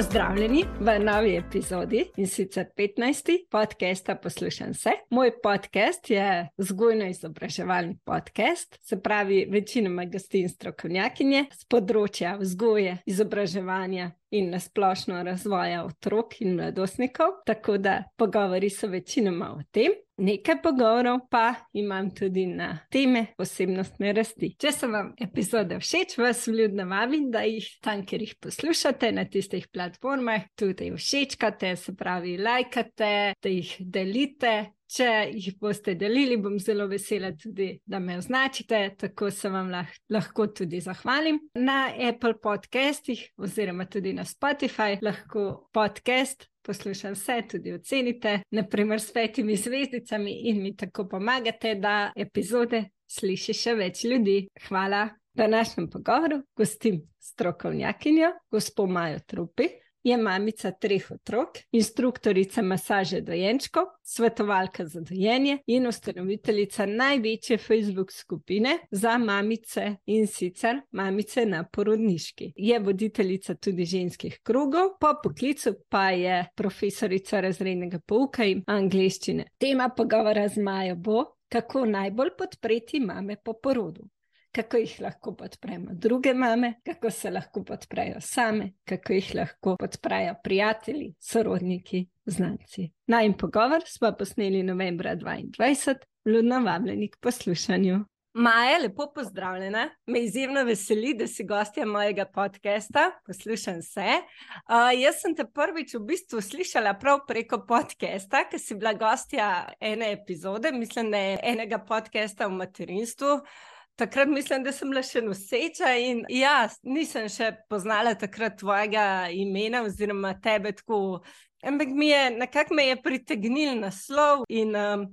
Pozdravljeni v novi epizodi in sicer 15. podcasta Poslušam se. Moj podcast je vzgojno-izobraževalni podcast, se pravi, večinoma gostin strokovnjakinje z področja vzgoje, izobraževanja in nasplošno razvoja otrok in mladostnikov. Tako da pogovori so večinoma o tem. Nekaj pogovorov pa imam tudi na teme osebnostne rasti. Če so vam epizode všeč, vas vljudno vabim, da jih tam, kjer jih poslušate na tistih platformah, tudi všečkate, se pravi, lajkate, da jih delite, Če jih boste delili, bom zelo vesela tudi, da me označite, tako se vam lah lahko tudi zahvalim. Na Apple podcastih oziroma tudi na Spotify lahko podcast poslušam vse, tudi ocenite, naprimer s petimi zvezdicami in mi tako pomagate, da epizode sliši še več ljudi. Hvala. V današnjem pogovoru gostim strokovnjakinjo, gospod Majo Trupi je mamica treh otrok, instruktorica masaže dojenčkov, svetovalka za dojenje in ustanoviteljica največje Facebook skupine za mamice in sicer mamice na porodniški. Je voditeljica tudi ženskih krugov, po poklicu pa je profesorica razrednega pouka in angliščine. Tema pogovora z Majo bo, kako najbolj podpreti mame po porodu kako jih lahko podpremo druge mame, kako se lahko podprejo same, kako jih lahko podprejo prijatelji, sorodniki, znanci. Naj in pogovor smo posneli novembra 2020, ljudno vabljeni k poslušanju. Maja, lepo pozdravljena. Me izjemno veseli, da si gostja mojega podcasta. Poslušam se. Uh, jaz sem te prvič v bistvu slišala prav preko podcasta, ker si bila gostja ene epizode, mislim, da je enega podcasta o materinstvu. Uh, Takrat mislim, da sem bila še noseča in ja, nisem še poznala takrat tvojega imena oziroma tebe tako. Ampak mi je nekako me je pritegnil naslov in um,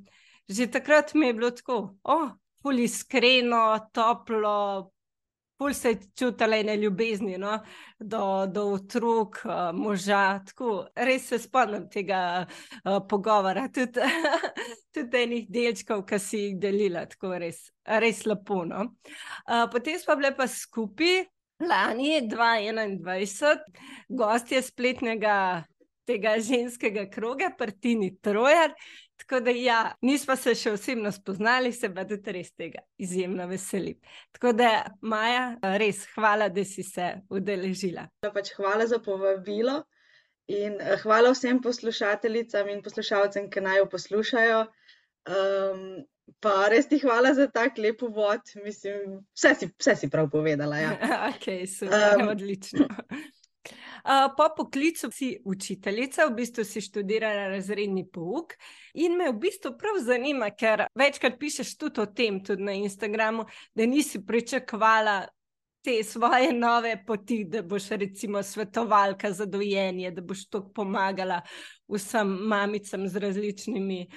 že takrat mi je bilo tako, oh, pol iskreno, toplo, pol se je čutila ene ljubezni no? do, do otrok, uh, moža. Tako, res se spomnim tega uh, pogovora, tudi, tudi enih delčkov, ki si jih delila, tako res res lepo. No? Uh, potem smo bili pa skupaj, lani 2021, gostje spletnega tega ženskega kroga, Partini Trojar. Tako da, ja, nismo se še osebno spoznali, se pa tudi res tega izjemno veselim. Tako da, Maja, res hvala, da si se udeležila. Pač hvala za povabilo in hvala vsem poslušateljicam in poslušalcem, ki naj jo poslušajo. Um, Pa res ti hvala za tak lep uvod. Mislim, vse, si, vse si prav povedala. Ja. okay, super, um, odlično. Uh, po poklicu si učiteljica, v bistvu si študirala razredni pouk. In me v bistvu prav zanima, ker večkrat pišeš tudi o tem, tudi na Instagramu, da nisi pričakovala te svoje nove poti, da boš recimo svetovalka za dojenje, da boš to pomagala vsem mamicam z različnimi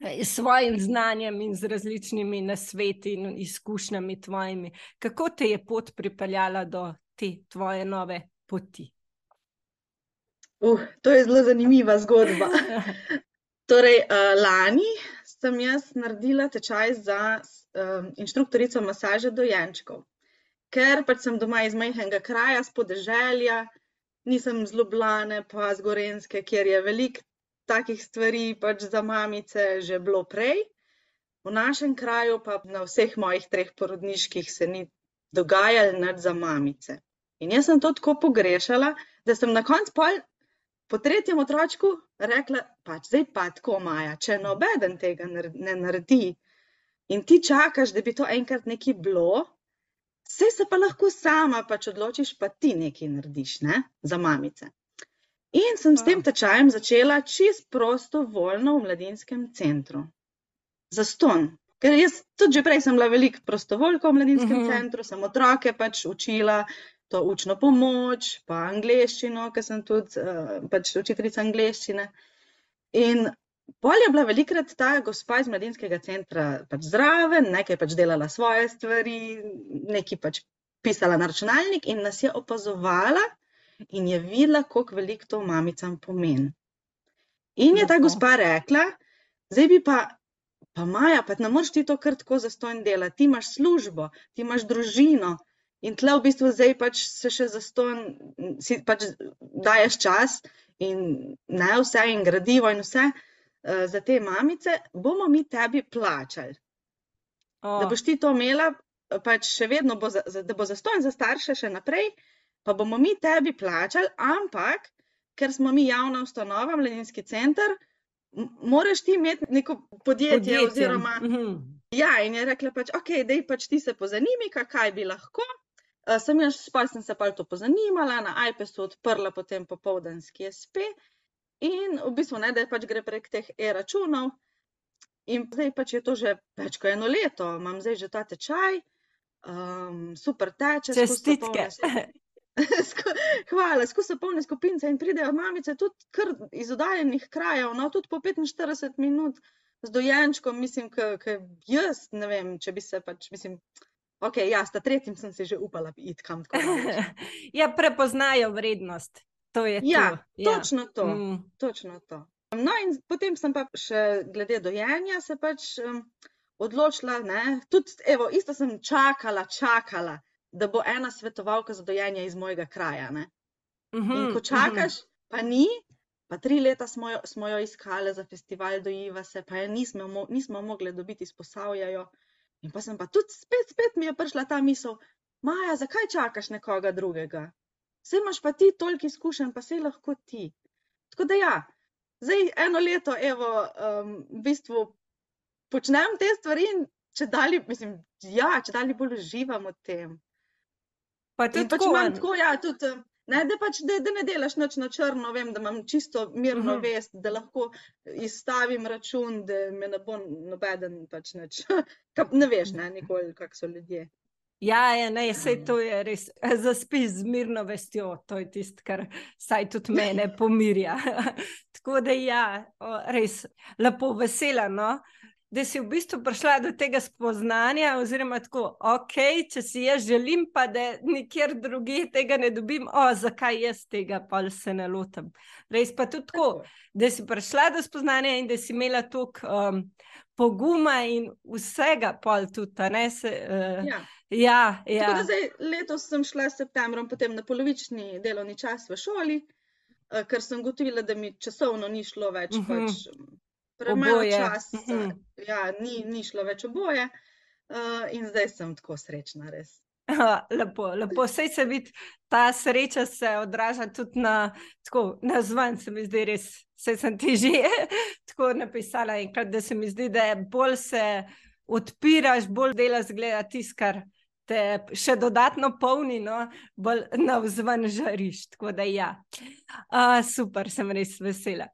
s svojim znanjem in z različnimi nasveti in izkušnjami tvojimi. Kako te je pot pripeljala do te tvoje nove poti? Uh, to je zelo zanimiva zgodba. torej, uh, lani sem jaz naredila tečaj za uh, inštruktorico masaže dojenčkov, ker pač sem doma iz majhnega kraja, spodeželja, nisem z Ljubljane, pa z Gorenske, kjer je veliko takih stvari pač za mamice že bilo prej. V našem kraju, pa na vseh mojih treh porodniških, se ni dogajalo nič za mamice. In jaz sem to tako pogrešala, da sem na koncu po tretjem otročku rekla: pač zdaj pa tako, Maja, če noben tega ne naredi in ti čakaš, da bi to enkrat nekaj bilo, vse se pa lahko sama pač odločiš, pa ti nekaj narediš ne? za mamice. In sem s tem tečajem začela čist prostovoljno v mladinskem centru. Za ston. Ker jaz tudi že prej sem bila veliko prostovoljka v mladinskem uh mhm. -huh. centru, sem otroke pač učila to učno pomoč, pa angliščino, ker sem tudi uh, pač učiteljica angliščine. In bolj je bila velikrat ta gospa iz mladinskega centra pač zraven, nekaj pač delala svoje stvari, nekaj pač pisala na računalnik in nas je opazovala in je videla, kako veliko to mamicam pomeni. In je ta gospa rekla, zdaj bi pa, pa Maja, pa ne moreš ti to kar tako zastojno delati, ti imaš službo, ti imaš družino In tle v bistvu zdaj pač se še zaston, si pač daješ čas in ne vse in gradivo in vse uh, za te mamice, bomo mi tebi plačali. Oh. Da boš ti to imela, pač še vedno bo, za, da bo zaston za starše še naprej, pa bomo mi tebi plačali, ampak ker smo mi javna ustanova, mladinski center, moraš ti imeti neko podjetje. podjetje. Oziroma, mm -hmm. Ja, in je rekla, pač, ok, da je pač ti se pozanimi, kaj bi lahko. Uh, sem jaz, pa sem se pa to pozanimala, na iPadu odprla potem popoldanski SP in v bistvu ne, da je pač gre prek teh e-računov. In zdaj pač je to že več kot eno leto, imam zdaj že ta tečaj, um, super teče. Čestitke. Hvala, skozi so polne skupince in pridejo mamice tudi kar iz oddaljenih krajev, no tudi po 45 minut z dojenčkom, mislim, ker jaz ne vem, če bi se pač, mislim, ok, ja, sta tretjim sem se že upala iti kam tako. ja, prepoznajo vrednost. To je ja, to. Ja, točno to. Mm. Točno to. No, in potem sem pa še glede dojenja se pač um, odločila, ne, tudi, evo, isto sem čakala, čakala da bo ena svetovalka za dojenje iz mojega kraja. Uh -huh, in ko mhm, čakaš, uh -huh. pa ni, pa tri leta smo jo, smo jo iskali za festival Dojiva se, pa je nismo, nismo mogli dobiti izposavljajo. In pa sem pa tudi spet, spet mi je prišla ta misel, Maja, zakaj čakaš nekoga drugega? Vse imaš pa ti toliko izkušenj, pa se lahko ti. Tako da ja, zdaj eno leto, evo, um, v bistvu počnem te stvari in če dalje, mislim, ja, če dalje bolj uživam v tem. Pa tudi pač imam tako, ja, tudi, ne, da, pač, da, da ne delaš noč na črno, vem, da imam čisto mirno uh mhm. -huh. vest, da lahko izstavim račun, da me ne bo nobeden pač neč. ne veš, ne, nikoli, kak so ljudje. Ja, ja ne, vse to je res zaspis z mirno vestjo, to je tisto, kar saj tudi mene pomirja. Tako da ja, res lepo vesela. No? Da si v bistvu prišla do tega spoznanja, oziroma tako, ok, če si jaz želim, pa da nikjer drugje tega ne dobim, o, zakaj jaz tega pa se ne lotim. Res pa tudi tako, da si prišla do spoznanja in da si imela toliko um, poguma in vsega, pol tudi, ne se. Uh, ja. Ja, ja. Zdaj, letos sem šla s septembrom potem na polovični delovni čas v šoli, uh, ker sem gotovila, da mi časovno ni šlo več. Uh -huh. pač, premalo časa, mhm. ja, ni, ni šlo več oboje, uh, in zdaj sem tako srečna, res. Lepo, lepo. Vse se vidi, ta sreča se odraža tudi na, tako, na zven, se mi zdi res. Vse sem ti že tako napisala, enkrat, da se mi zdi, da bolj se odpiraš, bolj delaš, gleda tiskar. Te še dodatno polni, no, bolj na vzven žariš. Tako da, ja, uh, super, sem res vesela.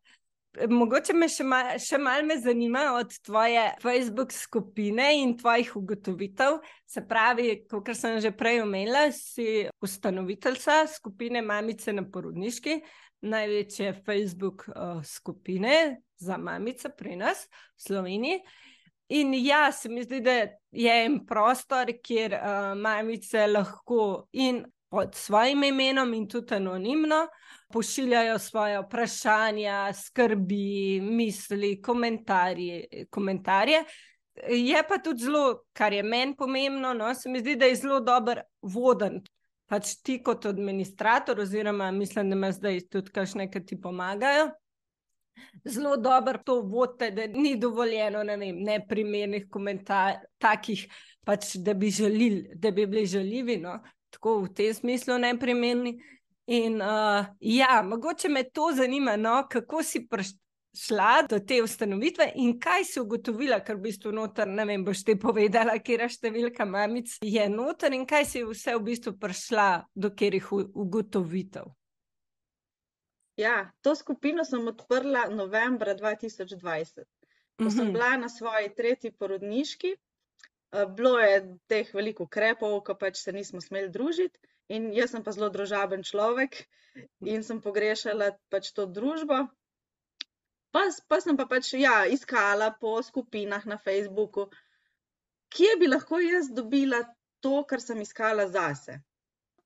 Mogoče me še, ma, še malo me zanima od tvoje Facebook skupine in tvojih ugotovitev. Se pravi, kot sem že prej omenila, si ustanoviteljica skupine Mamice na porodniški, največje Facebook uh, skupine za mamice pri nas v Sloveniji. In ja, se mi zdi, da je en prostor, kjer uh, mamice lahko in pod svojim imenom in tudi anonimno pošiljajo svoje vprašanja, skrbi, misli, komentarje. komentarje. Je pa tudi zelo, kar je meni pomembno, no, se mi zdi, da je zelo dober voden. Pač ti kot administrator, oziroma mislim, da me zdaj tudi kakšne, ki ti pomagajo. Zelo dobro to vodite, da ni dovoljeno, ne vem, neprimernih komentarjev, takih, pač, da, bi želili, da bi bili žaljivi, no? Tako v tem smislu neprimerni. In uh, ja, mogoče me to zanima, no, kako si prišla do te ustanovitve in kaj si ugotovila, ker v bistvu noter, ne vem, boš ti povedala, je številka mamic, je noter in kaj si vse v bistvu prišla do katerih ugotovitev. Ja, to skupino sem odprla novembra 2020. Ko sem mhm. bila na svoji tretji porodniški, bilo je teh veliko ukrepov, ko pač se nismo smeli družiti. In jaz sem pa zelo družaben človek in sem pogrešala pač to družbo. Pa, pa sem pa pač ja, iskala po skupinah na Facebooku, kje bi lahko jaz dobila to, kar sem iskala zase.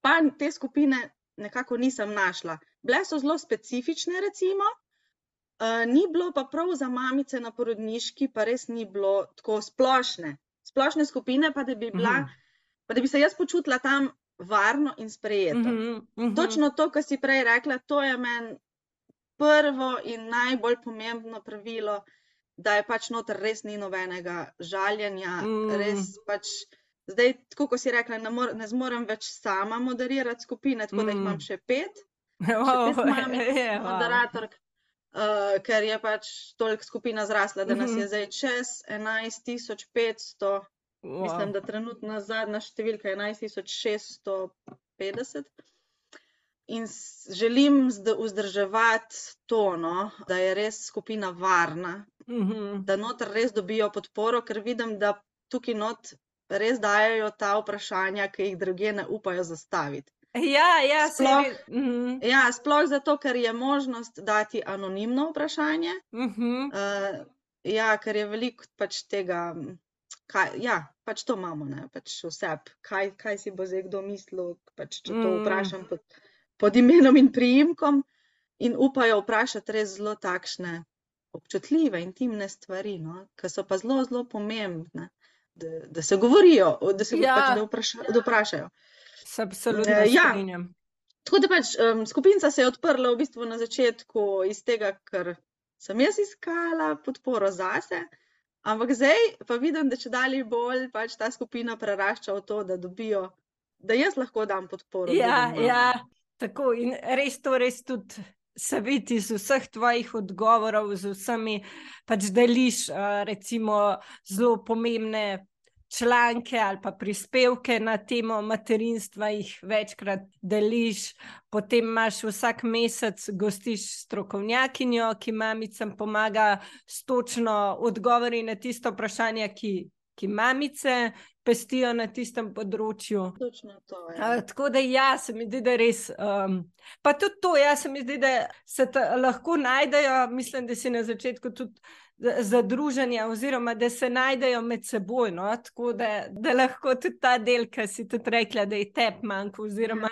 Pa te skupine nekako nisem našla. Bile so zelo specifične, recimo, uh, ni bilo pa prav za mamice na porodniški, pa res ni bilo tako splošne splošne skupine, pa da bi, bila, mm. pa da bi se jaz počutila tam varno in sprejeto. Uh -huh, uh -huh. Točno to, kar si prej rekla, to je meni prvo in najbolj pomembno pravilo, da je pač noter res ni nobenega žaljenja, Mm. res pač. Zdaj, tako kot si rekla, ne, mor, ne zmorem več sama moderirati skupine, tako da jih Mm. imam še pet, Wow, pet mamic, je, wow. moderatork, uh, ker je pač toliko skupina zrasla, da nas Mhm. je zdaj čez 11.500, mislim, Wow. da trenutna zadnja številka je 11.650. In želim zd- vzdrževati to, no, da je res skupina varna, Mhm. da noter res dobijo podporo, ker vidim, da tukaj not res dajo ta vprašanja, ki jih druge ne upajo zastaviti. Ja, ja, Sploh- res. Mhm. Ja, sploh zato, ker je možnost dati anonimno vprašanje. Mhm. Uh, ja, ker je veliko pač tega, kaj, ja, pač to imamo, ne, pač vse, kaj, kaj si bo zdaj kdo mislil, pač, če to Mm. vprašam pod, pod imenom in priimkom, in upajo vprašati res zelo takšne občutljive, intimne stvari, no, ki so pa zelo, zelo pomembne, da, da se govorijo, da se Ja. pač, da, vpraša, da vprašajo. Se absolutno Eh, ja. strinjam. Tako da pač um, skupinca se je odprla v bistvu na začetku iz tega, ker sem jaz iskala podporo zase, ampak zdaj pa vidim, da če dalje bolj pač ta skupina prerašča v to, da dobijo, da jaz lahko dam podporo. Ja, drugim ja, tako in res to res tudi. Se vidi iz vseh tvojih odgovorov, z vsemi, pač deliš, uh, recimo, zelo pomembne članke ali pa prispevke na temo materinstva, jih večkrat deliš, potem imaš vsak mesec gostiš strokovnjakinjo, ki mamicam pomaga s točno odgovori na tiste vprašanja, ki, ki mamice pestijo na tistem področju. Točno to je. Uh, tako da, ja, se mi zdi, da je res. Um, pa tudi to, ja, se mi zdi, da se lahko najdejo, mislim, da si na začetku tudi za- zadruženja, oziroma da se najdejo med seboj. No? Tako da, da lahko tudi ta del, ki si tudi rekla, da je tep manjko, oziroma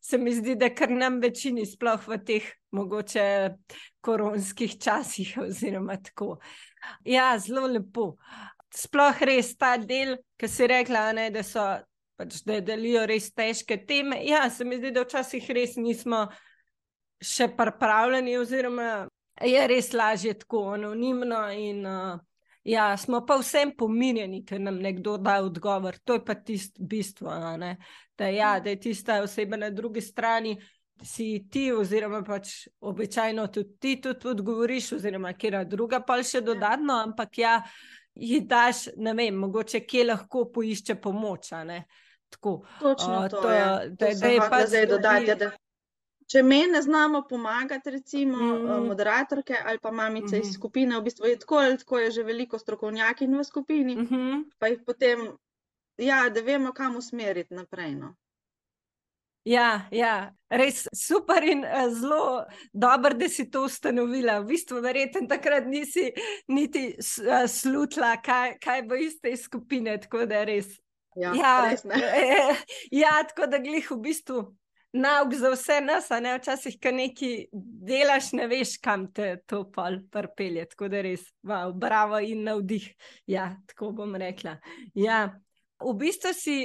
se mi zdi, da kar nam večini, sploh v teh mogoče koronskih časih, oziroma tako. Ja, zelo lepo. Sploh res ta del, ki si rekla, ne, da so pač da delijo res težke teme. Ja, se mi zdi, da včasih res nismo še pripravljeni, oziroma je res lažje tako anonimno. In, uh, ja, smo pa vsem pomirjeni, ker nam nekdo da odgovor. To je pa tisto bistvo. Da, ja, da je tista oseba na drugi strani. Si ti, oziroma pač običajno tudi ti, tudi odgovoriš, oziroma kera druga, pa še dodatno, ampak ja, ji daš, ne vem, mogoče kje lahko poišče pomoč. Tako. Točno A, to, to- ja. da- To da je pač zdaj tudi- dodati, ja, da če me ne znamo pomagati, recimo mm. moderatorke ali pa mamice mm -hmm. iz Mhm. skupine, v bistvu je tako ali tako je že veliko strokovnjakinj v skupini, mm. Mhm. pa jih potem, ja, da vemo, kam usmeriti naprej. No. Ja, ja, res super in uh, zelo dobro, da si to ustanovila. V bistvu, verjetno takrat nisi niti uh, slutila, kaj, kaj bo iz te skupine. Tako da res. Ja, Ja, res ne. eh, ja, tako da glih v bistvu nauk za vse nas, a ne včasih, ko nekaj delaš, ne veš, kam te to pol prpelje. Tako da res, wow, bravo in navdih. Ja, tako bom rekla. Ja, v bistvu si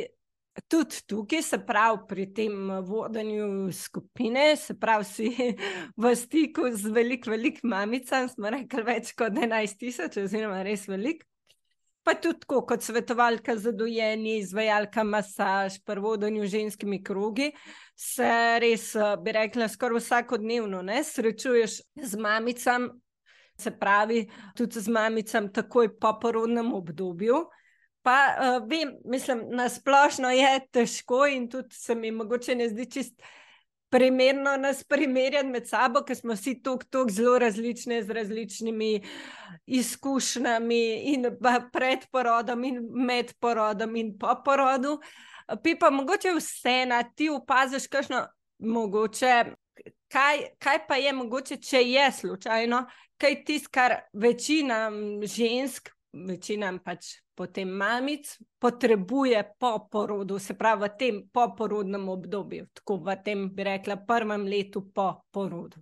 tudi tukaj, se pravi, pri tem vodenju skupine, se pravi, si v stiku z veliko, veliko mamicami, smo rekli več kot 11 tisoč, oziroma res veliko. Pa tudi tako, kot svetovalka za dojenje, izvajalka masaž, pri vodenju ženskimi krogi, se res, eh, bi rekla, skoraj vsakodnevno ne, srečuješ z mamicami, se pravi, tudi z mamicami takoj po porodnem obdobju. Pa uh, vem, mislim, na splošno je težko in tudi se mi mogoče ne zdi čist primerno nas primerjati med sabo, ker smo vsi tako, zelo različni z različnimi izkušnjami in pred porodom in med porodom in po porodu. Pi pa mogoče vseeno ti opaziš, kakšno mogoče. Kaj, kaj pa je mogoče, če je slučajno, kaj tisto, kar večina žensk, večina pač potem mamic, potrebuje po porodu, se pravi v tem poporodnem obdobju, tako v tem, bi rekla, prvem letu po porodu.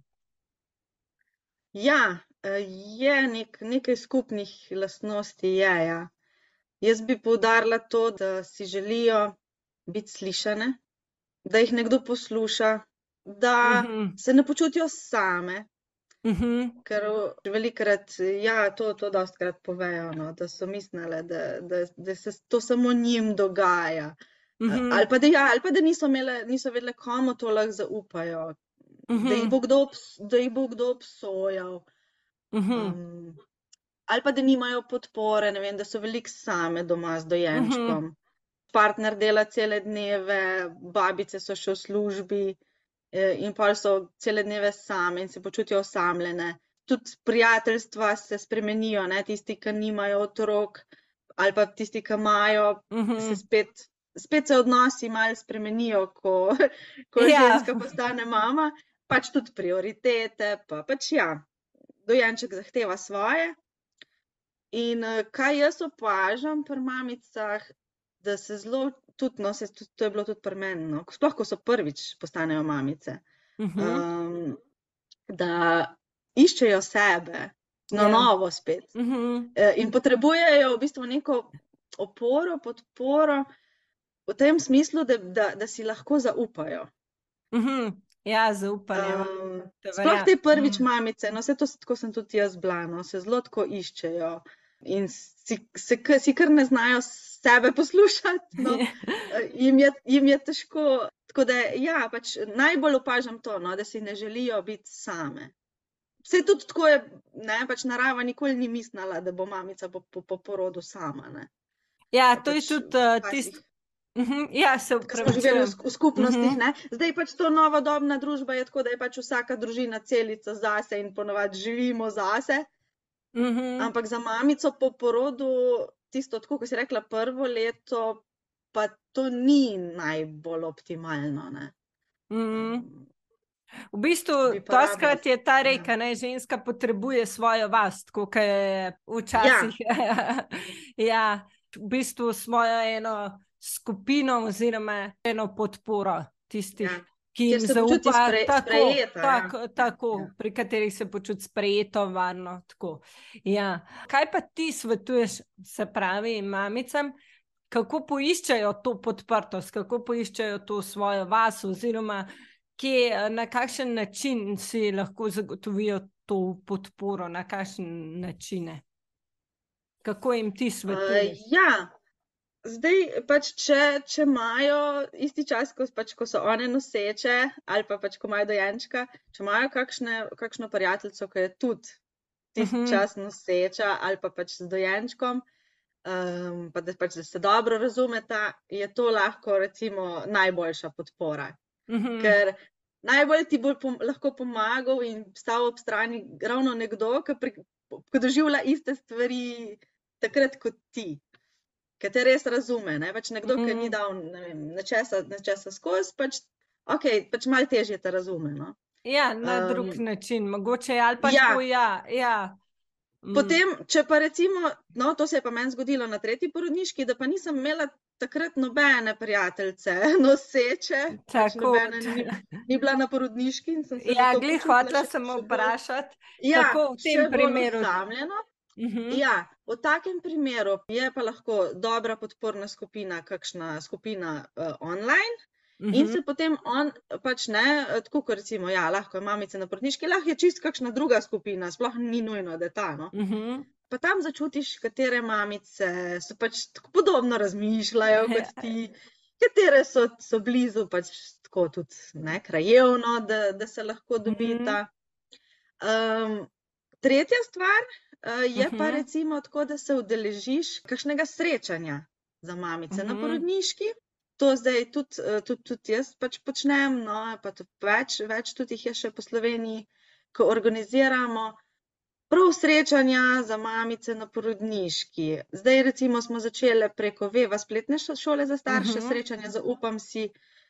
Ja, eh, je nek, nekaj skupnih lastnosti. Je, ja. Jaz bi poudarila to, da si želijo biti slišane, da jih nekdo posluša, da Mhm. se ne počutijo same. Mhm. Ker velikrat, ja, to, to dostkrat povejo, no, da so mislili, da, da, da se to samo njim dogaja. Mhm. Ali pa da, ja, ali pa da niso, imele, niso vedele, komu to lahko zaupajo, da jih Mhm. kdo, da jih bo kdo obsojal. Mhm. Um, ali pa da nimajo podpore, vem, da so veliko same doma z dojenčkom. Partner dela cele dneve, babice so še v službi in pa so cele dneve same in se počutijo osamljene. Tudi prijateljstva se spremenijo, ne? tisti, ki nimajo otrok, ali pa tisti, ki imajo, se Mhm. spet, spet se odnosi malo spremenijo, ko, ko Ja. ženska postane mama, pač tudi prioritete, pa pač ja, dojenček zahteva svoje. In eh, kaj jaz opažam pri mamicah, da se zelo, tudi, no, se, tudi, to je bilo tudi pri meni, no, sploh ko so prvič postanejo mamice, Mhm. um, da iščejo sebe, na Ja. novo spet. Mhm. Eh, In potrebujejo v bistvu neko oporo, podporo v tem smislu, da, da, da si lahko zaupajo. Mhm. Ja, zaupanje. Um, te sploh te prvič Mhm. mamice, no, vse to, tako sem tudi jaz bila, no, se zelo tako iščejo in si, k- si kar ne znajo sebe poslušati. No. Eh, Jim, je, jim je težko. Tako da, ja, pač najbolj opažam to, no, da si ne želijo biti same. Vse tudi tako je, ne, pač narava nikoli ni mislila, da bo mamica po, po, po porodu sama. Ne. Ja, to je Pač tudi uh, tisto. Mhm. Ja, se Ker smo živeli v, upravičujem. v skupnostih. Mhm. Ne? Zdaj pač to novodobna družba je tako, da je pač vsaka družina celica zase in ponovadi živimo zase. Mhm. Ampak za mamico po porodu, tisto, tako kot si rekla, prvo leto, pa to ni najbolj optimalno. Ne? Mhm. V bistvu, doskrat rabila- je ta ja. reka, da ženska potrebuje svojo vas, kot je včasih. Ja. v bistvu svojo eno skupino oziroma eno podporo tistih, Ja. Ki jim zaupa, spre- tako, sprejeta, ja. tako, tako Ja. pri katerih se počuti sprejeto, varno. Tako. Ja. Kaj pa ti svetuješ, se pravi, mamicam? Kako poiščejo to podprtost, kako poiščejo to svojo vas, oziroma kje, na kakšen način si lahko zagotovijo to podporo, na kakšen načine? Kako jim ti Uh, svetuješ? ja, zdaj pač, če, če imajo isti čas, ko, pač, ko so one noseče, ali pa pač, ko imajo dojenčka, če imajo kakšne, kakšno prijateljico, ki je tudi tisti Mhm. čas noseča, ali pa pač z dojenčkom, um, pa da, pač, da se dobro razumeta, je to lahko recimo najboljša podpora. Mhm. Ker najbolj ti bo pom lahko pomagal in stal ob strani ravno nekdo, ki, ki doživlja iste stvari takrat kot ti, ki te res razume. Ne? Pač nekdo, ki ni Mhm. dal ne vem, nečesa, nečesa skozi, pač, okay, pač malo težje te razume. No? Ja, na Um, drug način, mogoče ali pa ja. tako, ja. ja. Mm. Potem, če pa recimo, no, to se je pa meni zgodilo na tretji porodniški, da pa nisem imela takrat nobene prijateljice noseče, pač nobene ni, ni bila na porodniški in sem se Ja, počutila hotela sem vprašati. Ja, kako v tem primeru? osamljeno. Mhm. Ja, v takem primeru je pa lahko dobra podporna skupina, kakšna skupina uh, online. In Mhm. se potem on, pač ne, eh, tako kot recimo, ja, lahko je mamica na porodniški, lahko je čist kakšna druga skupina, sploh ni nujno, da je ta. No. Mhm. Pa tam začutiš, katere mamice so pač tako podobno razmišljajo kot ti, katere so, so blizu, pač tako tudi ne, krajevno, da, da se lahko dobita. Um, tretja stvar uh, je pa Mhm. recimo tako, da se udeležiš kakšnega srečanja za mamice na Mhm. porodniški. To zdaj tudi, eh, tudi, tudi jaz pač počnem, no, pa tudi več, več tudi jih je še po Sloveniji, ko organiziramo prav srečanja za mamice na porodniški. Zdaj recimo smo začeli preko Veva spletne šo- šole za starše Mhm. srečanja, zaupam si,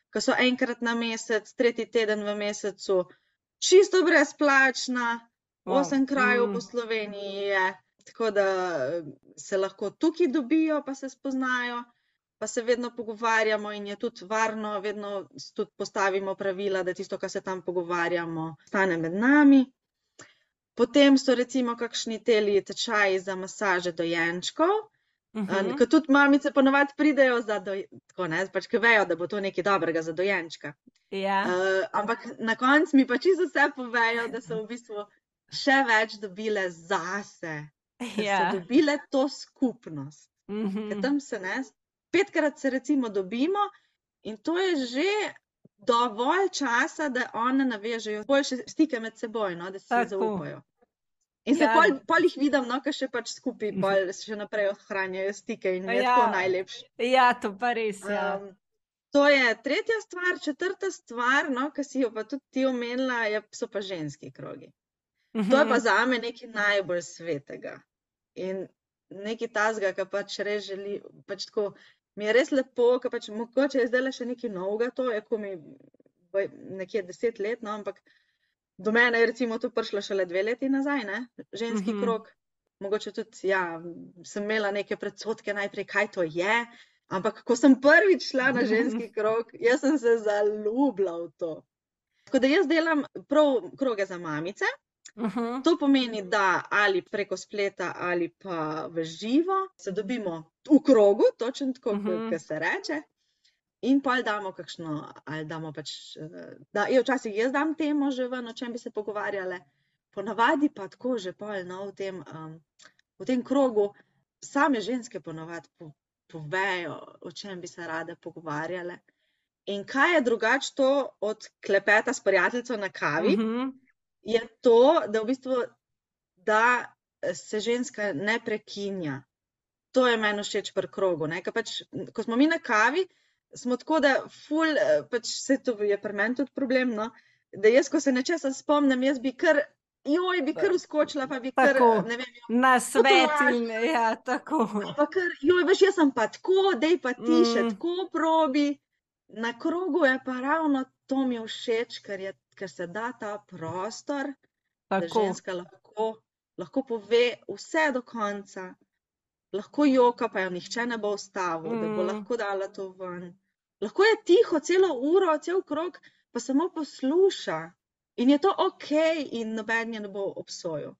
ki so enkrat na mesec, tretji teden v mesecu, čisto brezplačna, Wow, osem krajev mm. po Sloveniji je, tako da eh, se lahko tukaj dobijo, pa se spoznajo, pa se vedno pogovarjamo in je tudi varno, vedno tudi postavimo pravila, da tisto, kar se tam pogovarjamo, stane med nami. Potem so recimo kakšni teli tečaji za masaže dojenčkov, Uh -huh. Ker tudi mamice ponovadi pridejo za dojenčka, pač, ki vejo, da bo to nekaj dobrega za dojenčka. Ja. Uh, ampak na koncu mi pa čisto vse povejo, da so v bistvu še več dobile zase, da Ja. so dobile to skupnost. Ker Mhm. tam se ne, petkrat se recimo dobimo in to je že dovolj časa, da one navežejo boljše stike med seboj, no, da si Tako. zaupajo. In se Ja. pol, pol jih vidim, no, ker še pač skupaj pol še naprej ohranjajo stike in je Ja. tako najlepše. Ja, to pa res. Ja. Um, to je tretja stvar, četrta stvar, no, ki si jo pa tudi ti omenila, je, so pa ženski krogi. To je pa Mhm. za me nekaj najbolj svetega in nekaj tazga, ki pač res želi. Pač tako, mi je res lepo, ker pač mogoče je zdaj le še nekaj novega, to je, ko mi je nekje deset let, no, ampak do mene je recimo to prišlo šele dve leti nazaj, ne, ženski Mhm. krog. Mogoče tudi, ja, sem imela neke predsotke najprej, kaj to je, ampak ko sem prvič šla na ženski krog, jaz sem se zaljubila v to. Tako da jaz delam prav kroge za mamice. Mhm. To pomeni, da ali preko spleta ali pa v živo se dobimo v krogu, točno tako, Mhm. uh -huh. se reče. In pa damo kakšno, ali damo pač, eh, da je včasih jaz dam temo že ven, o čem bi se pogovarjale, ponavadi pa tako že pol, no, v tem, um, v tem krogu, same ženske ponavadi po, povejo, o čem bi se rade pogovarjale. In kaj je drugače to od klepeta s prijateljico na kavi? Mhm. Je to, da v bistvu da se ženska ne prekinja. To je meni všeč pri krogu. ne, ker Pač, ko smo mi na kavi, smo tako, da ful, eh, pač se to je pri meni tudi problem. No, da jaz, ko se nečesa spomnim, jaz bi kar, joj, bi kar uskočila, pa bi kar, Tako. ne vem, Na svet ja, tako. pa kar, joj, veš, jaz sem pa tako, dej pa ti še Mm. tako probi. Na krogu je pa ravno to mi všeč, ker, je, ker se da ta prostor, da tako. ženska lahko, lahko pove vse do konca, lahko joka, pa jo nihče ne bo ustavil, mm. da bo Mm. lahko dala to ven. Lahko je tiho celo uro, cel krog, pa samo posluša. In je to ok, in noben je ne bo obsojal.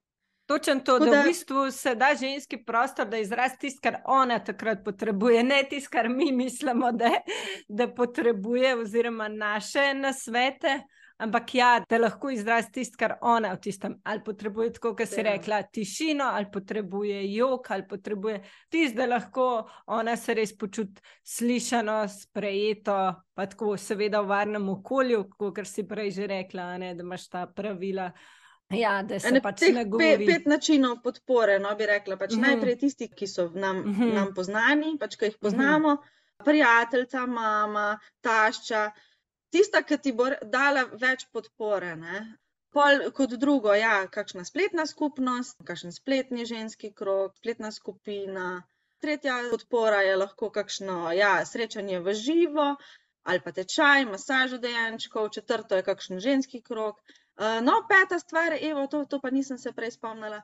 Točno to, Tako da v da- bistvu se da ženski prostor, da izrazi tisto, kar ona takrat potrebuje, ne tisto, kar mi mislimo, da, da potrebuje, oziroma naše nasvete. Ampak ja, da lahko izrazi tisto, kar ona v tistem, ali potrebuje, tako kot si Ja. rekla, tišino, ali potrebuje jok, ali potrebuje tisto, da lahko ona se res počuti slišano, sprejeto, pa tako, seveda, v varnem okolju, kot si prej že rekla, ne, da imaš ta pravila. Ja, da se Ene pač ne govori. pet načinov podpore, no bi rekla. Pač Mhm. Najprej tisti, ki so nam, Mhm. nam poznani, pač ki jih Mhm. poznamo, prijateljica, mama, tašča, tista, ki ti bo dala več podpore. Ne? Pol kot drugo, ja, kakšna spletna skupnost, kakšen spletni ženski krog, spletna skupina. Tretja podpora je lahko kakšno ja, srečanje v živo ali pa tečaj, masažo dojenčkov, četrto je kakšen ženski krog. Uh, no, peta stvar, evo, to, to pa nisem se prej spomnila,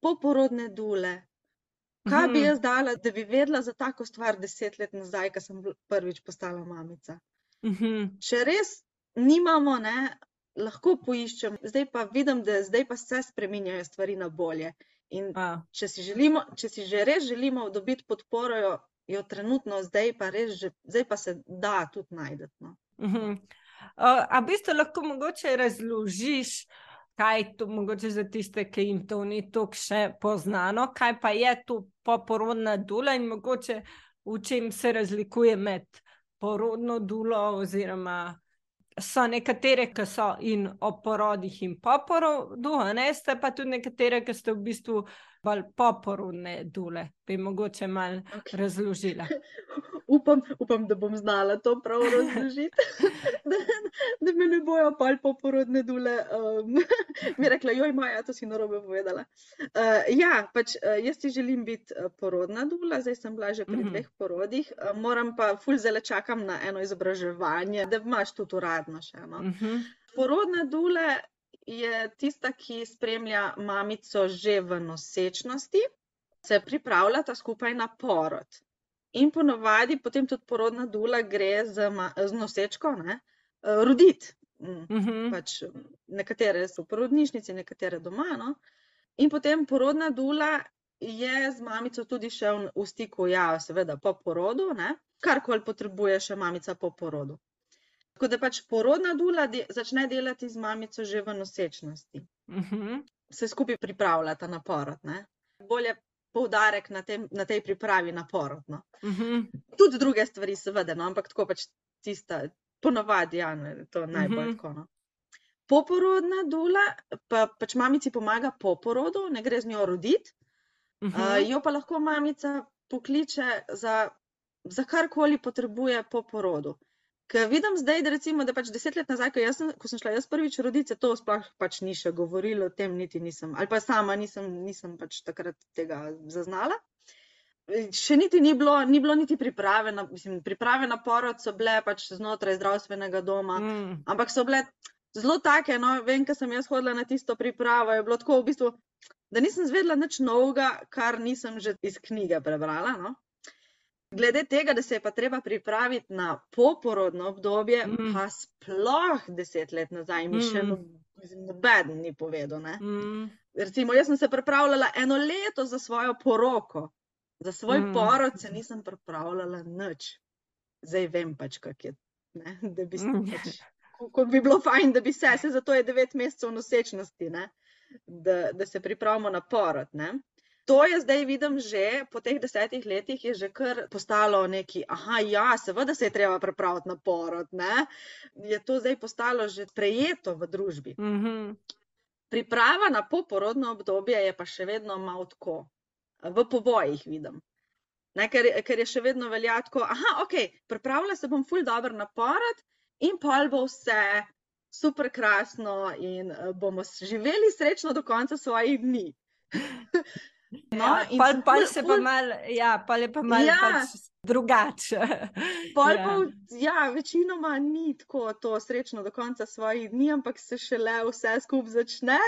poporodne dule. Kaj bi Mhm. jaz dala, da bi vedela za tako stvar deset let nazaj, ko sem prvič postala mamica? Mhm. Če res nimamo, ne, lahko poiščem, zdaj pa vidim, da zdaj pa se spreminjajo stvari na bolje. In A, če si, želimo, če si že res želimo dobiti podporo, jo, jo trenutno zdaj pa že, zdaj pa se da tudi najti. No. mhm. A a v bistvu lahko mogoče razložiš, kaj to mogoče za tiste, ki jim to ni tako še poznano, kaj pa je to poporodna dula in mogoče v čem se razlikuje med porodno dulo oziroma so nekatere, ki so in o porodih in po porodu, ne ste pa tudi nekatere, ki ste v bistvu bolj poporodne dule, bi mogoče malo Okay. razložila. Upam, upam, da bom znala to prav razložiti, da, da me ne bojo pol poporodne dule. Um, mi rekla, joj, Maja, to si narobe povedala. Uh, ja, pač uh, jaz si želim biti uh, porodna dula, zdaj sem bila že pri Mhm. dveh porodih, uh, moram pa ful zelo čakam na eno izobraževanje, da imaš tudi uradno še eno. Mhm. Porodna dula je tista, ki spremlja mamico že v nosečnosti, se pripravlja ta skupaj na porod. In ponovadi potem tudi porodna dula gre z, z nosečko ne, roditi. Mm, Mhm. Pač nekatere so v porodnišnici, nekatere doma. No. In potem porodna dula je z mamico tudi še v, v stiku, ja, seveda po porodu, ne? karkoli potrebuje še mamica po porodu. Tako da pač porodna dula de začne delati z mamico že v nosečnosti. Uh -huh. Se skupaj pripravljata na porod. Ne? Bolje poudarek na, tem, na tej pripravi na porod. No? Uh -huh. Tudi druge stvari, seveda, no? ampak tako pač tista, ponavadi, ja, ne, to najbolj uh Mhm. -huh. tako. No? Poporodna dula pa pač mamici pomaga po porodu, ne gre z njo roditi. Uh Uh, -huh. jo pa lahko mamica pokliče za, za karkoli potrebuje po porodu. Ker vidim zdaj, da, recimo, da pač deset let nazaj, ko, sem, ko sem šla jaz prvič roditi, se to sploh pač ni še govorilo o tem, niti nisem, ali pa sama nisem, nisem pač takrat tega zaznala. Še niti ni bilo, ni bilo niti priprave na, mislim, priprave na porod so bile pač znotraj zdravstvenega doma, Mm. ampak so bile zelo take. No, vem, ker sem jaz hodila na tisto pripravo, je bilo tako v bistvu, da nisem zvedela nič novega, kar nisem že iz knjige prebrala. No. Glede tega, da se je pa treba pripraviti na poporodno obdobje, Mm. pa sploh deset let nazaj, mi še Mm. mislim, noben ni povedal. Ne. Mm. Recimo, jaz sem se pripravljala eno leto za svojo poroko, za svoj Mm. porod se nisem pripravljala nič. Zdaj vem pač, kako je. Ne? Da bi, Mm. pač, kako bi bilo fajn, da bi se, se zato je devet mesecev nosečnosti, ne? da, da se pripravimo na porod. Ne? To je zdaj, vidim, že po teh desetih letih je že kar postalo neki, aha, ja, seveda se je treba pripraviti na porod. Ne? Je to zdaj postalo že prejeto v družbi. Mhm. Priprava na poporodno obdobje je pa še vedno malo tako, v povojih vidim. Ne, ker, ker je še vedno velja tako, aha, ok, pripravila se bom ful dobro na porod in pol bo vse super krasno in eh, bomo živeli srečno do konca svojih dni. No, Ja, pol ful- se pa ful- mal, ja, pol je pa malo Ja. pač drugače. Pol Ja. v- ja, večinoma ni tako to srečno do konca svojih dni, ampak se šele vse skupaj začne.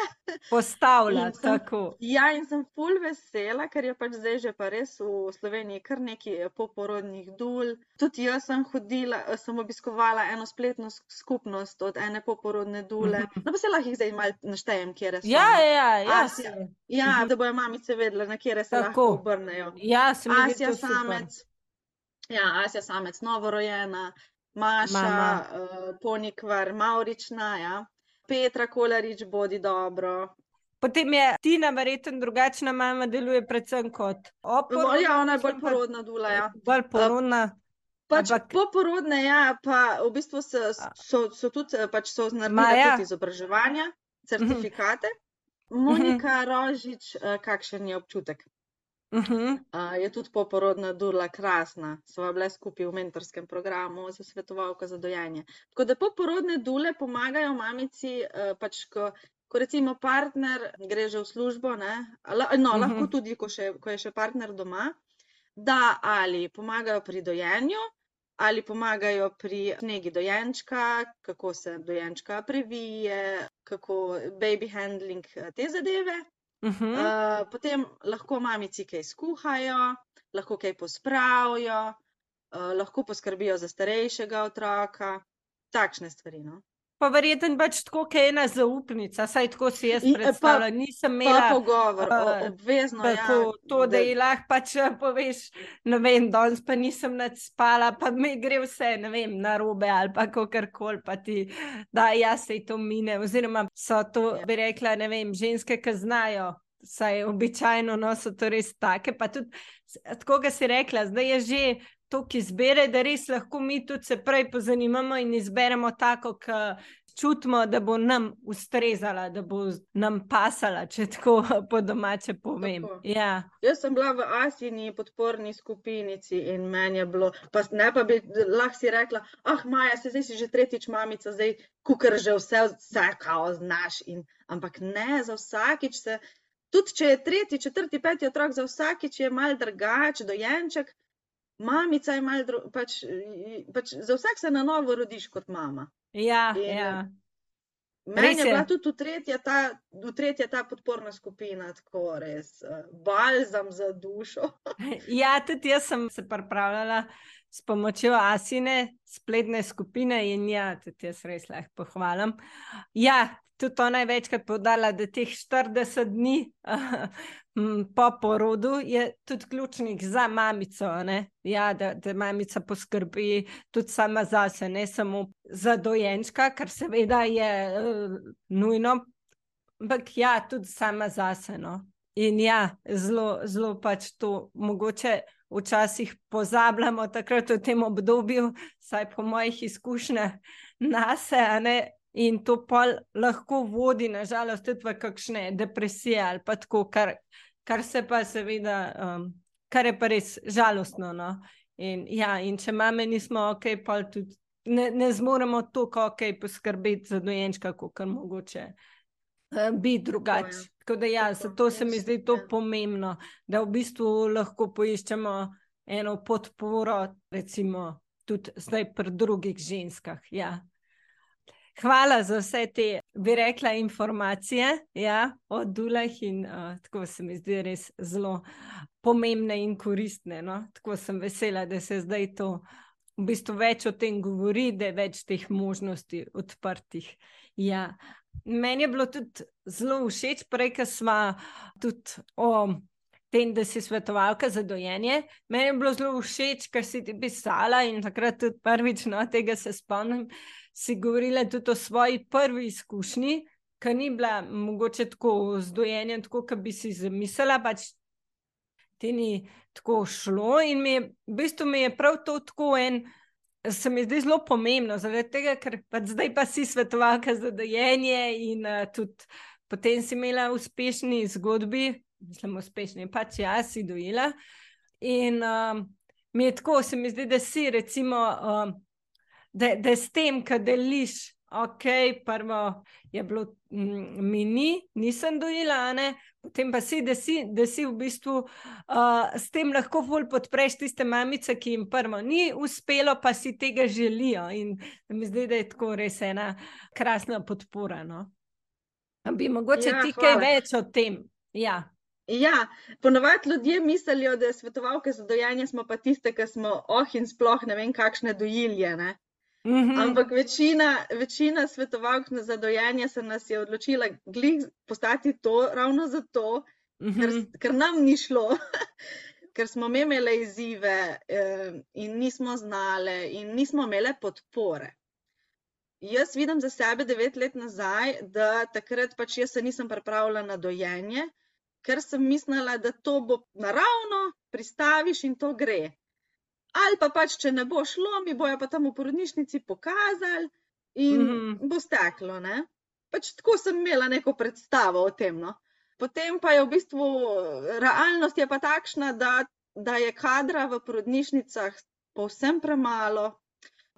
Postavlja sem- tako. Ja, in sem ful vesela, ker je pač zdaj že pa res v Sloveniji kar nekaj poporodnih dul. Tudi jaz sem hodila, eh, sem obiskovala eno spletno sk- skupnost od ene poporodne dule. Mhm. No, pa se lahko jih zdaj malo naštejem, kjer so. Ja, ja, ja. Asja. se- ja Mhm. da bojo mamice vedele, na kje se lahko Tako. obrnejo. Ja, se mi zdi Asja to super. Ja, Asja samec, novorojena, Maša, Mama. uh, Ponikvar, Maurična, ja. Petra Kolarič, bodi dobro. Potem je Tina verjetno drugačna mama, deluje predvsem kot oporna. Ja, ona je bolj porodna dula, ja. Bolj porodna. Pač Ampak- poporodne, ja, pa v bistvu so, so, so tudi eh, pač so naredili Maja. tudi izobraževanja, certifikate. Monika Rožič, eh, kakšen je občutek? Uh -huh. Uh, je tudi poporodna dula krasna, sva bile skupaj v mentorskem programu za svetovalko za dojenje. Tako da poporodne dule pomagajo mamici, uh, pač ko, ko recimo partner gre že v službo, ne, no, Mhm. lahko tudi, ko, še, ko je še partner doma, da ali pomagajo pri dojenju, ali pomagajo pri negi dojenčka, kako se dojenčka previje, kako baby handling, eh, te zadeve. Uh -huh. Uh, potem lahko mamici kaj skuhajo, lahko kaj pospravijo, uh, lahko poskrbijo za starejšega otroka, takšne stvari. No? Pa verjetno pač tako, kot ena zaupnica, saj tako si jaz In, pa- predstavljam. Nisem imela pogovor, o, obvezno je. tako, to, da ji lahko pač eh, poveš, ne vem, danes pa nisem nad spala, pa mi gre vse, ne vem, na robe ali pa kakorkoli, pa ti, da ja, se to mine. Oziroma so to, Ja. bi rekla, ne vem, ženske, ki znajo. Saj običajno no, so to res take. Pa tudi, tako kot si rekla, zdaj je že toliko izbire, da res lahko mi tudi se prej pozanimamo in izberemo tako, ki čutimo, da bo nam ustrezala, da bo nam pasala, če tako po domače povem. Tako. Ja. Jaz sem bila v Asijini podporni skupinici in meni je bilo, pa ne pa bi lahko si rekla, ah, Maja, se zdaj si že tretjič mamica, zdaj kukar že vse, vse kao znaš. In, ampak ne, za vsakič se, tudi če je tretji, četrti, peti otrok, za vsakič je mal drugač, dojenček, mamica je mal, dru, pač, pač za vsak se na novo rodiš kot mama. Ja, In, ja. Meni je bila tudi v tretje ta, v tretje ta podporna skupina, tako res, eh, balzam za dušo. ja, tudi jaz sem se pripravljala s pomočjo Asine, spletne skupine in ja, tudi jaz res lahko pohvalim. Ja, tudi to največkrat podala, da teh 40 dni po porodu je tudi ključnih za mamico, ja, da, da mamica poskrbi tudi sama zase, ne samo za dojenčka, kar seveda je uh, nujno, ampak ja, tudi sama zase. No. In ja, zelo, zelo pač to mogoče včasih pozabljamo, takrat v tem obdobju, saj po mojih izkušnjah, nas je. In to pa lahko vodi, nažalost, tudi v kakšne depresije ali pa tako, kar, kar se pa seveda, um, kar je pa res žalostno. No? In, ja, in če mame nismo ok, pa tudi ne, ne zmoremo tako ok poskrbeti za dojenčka, kot je mogoče biti drugače. Tako da, ja, zato se mi zdi to pomembno, da v bistvu lahko poiščemo eno podporo, recimo tudi zdaj pri drugih ženskah. Ja. Hvala za vse te, bi rekla, informacije ja, o dulah in uh, tako se mi zdi res zelo pomembne in koristne. No? Tako sem vesela, da se zdaj to v bistvu več o tem govori, da je več teh možnosti odprtih. Ja. Meni je bilo tudi zelo všeč, prej, ko smo tudi o tem, da si svetovalka za dojenje. Meni je bilo zelo všeč, kar si ti pisala in takrat tudi prvič, no, tega se spomnim si govorila tudi o svoji prvi izkušnji, ki ni bila mogoče tako z dojenjem, tako kot bi si zamislila, pač ti ni tako šlo. In mi je, v bistvu mi je prav to tako en. Se mi zdi zelo pomembno, tega, ker pa zdaj pa si svetovalka za dojenje, in uh, tudi potem si imela uspešni zgodbi, mislim, uspešni, pač jaz si dojela. In uh, mi je tako, se mi zdi, da si recimo. Uh, da, da s tem, ki deliš, ok, prvo je bilo mm, mini, nisem dojela, ne? Potem pa si da, si, da si v bistvu uh, s tem lahko bolj podpreš tiste mamice, ki jim prvo ni uspelo, pa si tega želijo. In mi zdi, da je tako res ena krasna podpora. No? Bi mogoče ja, ti kaj več o tem? Ja. Ja, ponovadi ljudje mislijo, da svetovalke za dojanje smo pa tiste, ki smo oh in sploh ne vem, kakšne dojilje. Ne? Mm -hmm. Ampak večina, večina svetovalk za dojenje se nas je odločila postati to ravno zato, mm -hmm. ker, mhm. ker nam ni šlo, ker smo imeli izzive eh, in nismo znali in nismo imeli podpore. Jaz vidim za sebe devet let nazaj, da takrat pač jaz se nisem pripravila na dojenje, ker sem mislila, da to bo naravno, pristaviš in to gre ali pa pač, če ne bo šlo, mi bojo pa tam v porodnišnici pokazali in mm -hmm. bo steklo. Ne? Pač tako sem imela neko predstavo o tem. No? Potem pa je v bistvu realnost je pa takšna, da, da je kadra v porodnišnicah povsem premalo,